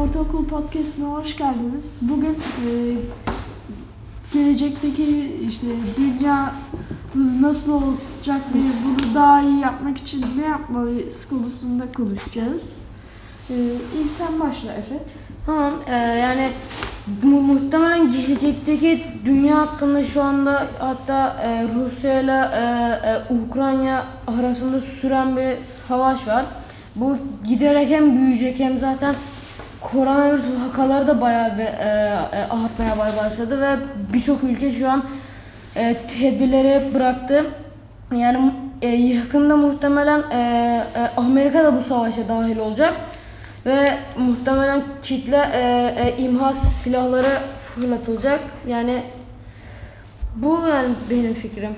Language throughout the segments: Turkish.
Ortaokul Podcast'ına hoş geldiniz. Bugün e, gelecekteki işte dünyamız nasıl olacak ve bunu daha iyi yapmak için ne yapmalıyız konusunda konuşacağız. E, ilk sen başla Efe. Tamam e, yani mu- muhtemelen gelecekteki dünya hakkında şu anda hatta e, Rusya ile e, e, Ukrayna arasında süren bir savaş var. Bu giderek hem büyüyecek hem zaten koronavirüs vakaları da bayağı bir e, e, artmaya başladı ve birçok ülke şu an e, tedbirleri bıraktı. Yani e, yakında muhtemelen e, e, Amerika da bu savaşa dahil olacak ve muhtemelen kitle e, e, imha silahları fırlatılacak. Yani bu yani benim fikrim.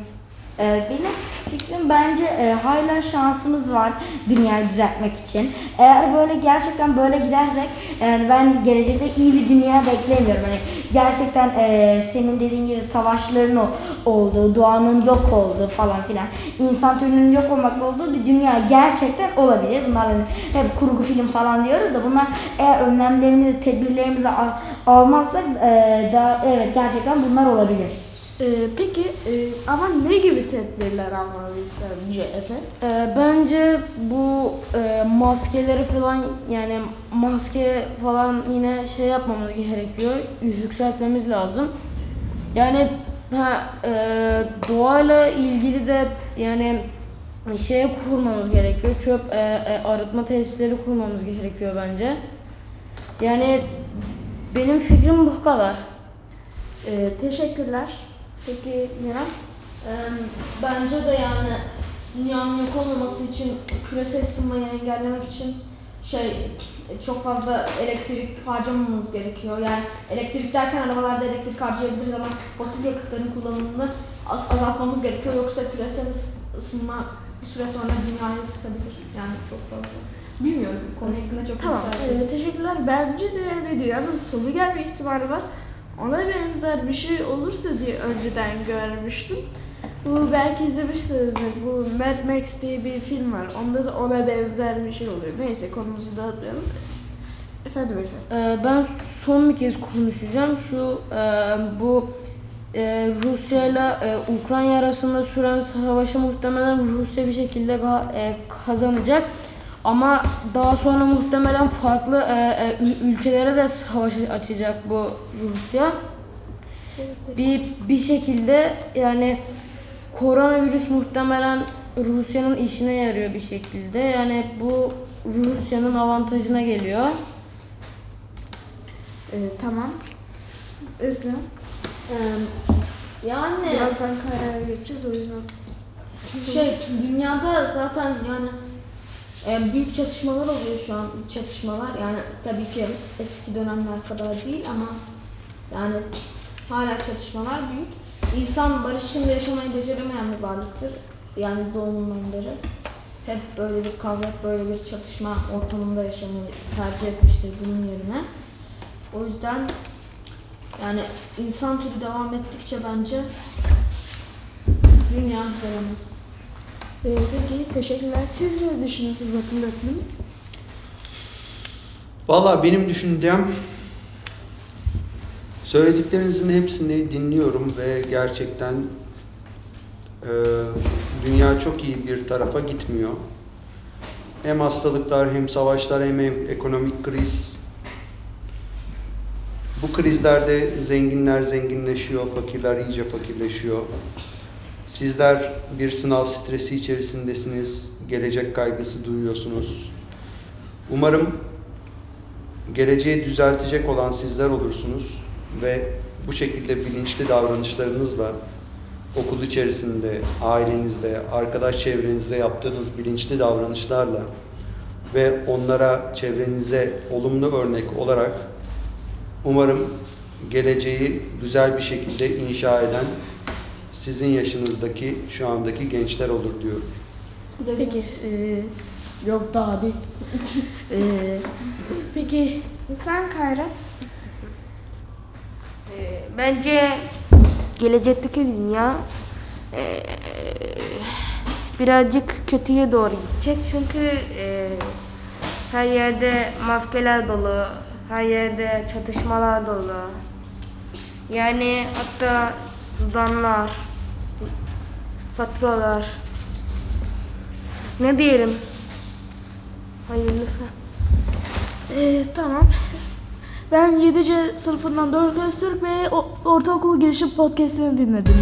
Ee, benim fikrim bence e, hala şansımız var dünyayı düzeltmek için. Eğer böyle gerçekten böyle gidersek yani ben gelecekte iyi bir dünya beklemiyorum. Hani gerçekten e, senin dediğin gibi savaşların o- olduğu, doğanın yok olduğu falan filan, insan türünün yok olmakla olduğu bir dünya gerçekten olabilir. Bunlar hani hep kurgu film falan diyoruz da bunlar eğer önlemlerimizi, tedbirlerimizi al- almazsak e, daha evet gerçekten bunlar olabilir. E, peki e, ama ne gibi tedbirler almalıyız sence Efe? E, bence bu e, maskeleri falan yani maske falan yine şey yapmamız gerekiyor. Yükseltmemiz lazım. Yani ha, e, doğayla ilgili de yani şeye kurmamız gerekiyor. Çöp e, e, arıtma tesisleri kurmamız gerekiyor bence. Yani benim fikrim bu kadar. E, teşekkürler. Peki Miran? Bence de yani dünyanın yok olmaması için küresel ısınmayı engellemek için şey çok fazla elektrik harcamamamız gerekiyor. Yani elektrik derken arabalarda elektrik harcayabiliriz ama fosil yakıtların kullanımını az- azaltmamız gerekiyor. Yoksa küresel ıs- ısınma bir süre sonra dünyayı ısıtabilir. Yani çok fazla. Bilmiyorum. Konu hakkında çok Tamam. bilgi e, teşekkürler. Bence de yani dünyanın sonu gelme ihtimali var. Ona benzer bir şey olursa diye önceden görmüştüm. Bu belki izlemişsinizdir. Bu Mad Max diye bir film var. Onda da ona benzer bir şey oluyor. Neyse konumuzu dağıtmayalım. Efendim Efe. Ee, ben son bir kez konuşacağım. Şu e, bu e, Rusya ile e, Ukrayna arasında süren savaşı muhtemelen Rusya bir şekilde e, kazanacak. Ama daha sonra muhtemelen farklı e, e, ül- ülkelere de savaş açacak bu Rusya. Bir bir şekilde yani koronavirüs muhtemelen Rusya'nın işine yarıyor bir şekilde. Yani bu Rusya'nın avantajına geliyor. E, tamam. Öykü. Yani Birazdan karara geçeceğiz o yüzden. Şey dünyada zaten yani büyük çatışmalar oluyor şu an çatışmalar yani tabii ki eski dönemler kadar değil ama yani hala çatışmalar büyük. İnsan barış içinde yaşamayı beceremeyen bir varlıktır. Yani doğumundan beri. Hep böyle bir kavga, böyle bir çatışma ortamında yaşamayı tercih etmiştir bunun yerine. O yüzden yani insan türü devam ettikçe bence dünya düzelemez. E, peki teşekkürler. Siz ne düşünüyorsunuz hatırlatın? Valla benim düşüncem söylediklerinizin hepsini dinliyorum ve gerçekten e, dünya çok iyi bir tarafa gitmiyor. Hem hastalıklar hem savaşlar hem ekonomik kriz. Bu krizlerde zenginler zenginleşiyor, fakirler iyice fakirleşiyor. Sizler bir sınav stresi içerisindesiniz, gelecek kaygısı duyuyorsunuz. Umarım geleceği düzeltecek olan sizler olursunuz ve bu şekilde bilinçli davranışlarınızla okul içerisinde, ailenizde, arkadaş çevrenizde yaptığınız bilinçli davranışlarla ve onlara çevrenize olumlu örnek olarak umarım geleceği güzel bir şekilde inşa eden sizin yaşınızdaki şu andaki gençler olur diyorum. Peki. E, yok daha değil. e, peki sen Kayra? Ee, Bence gelecekteki dünya eee, birazcık kötüye doğru gidecek çünkü eee, her yerde maskeler dolu, Her yerde çatışmalar dolu. Yani hatta zanlar, faturalar. Ne diyelim? Hayırlısı. Ee, tamam. Ben 7C sınıfından Doruk Öztürk ve ortaokul girişim podcastlerini dinledim.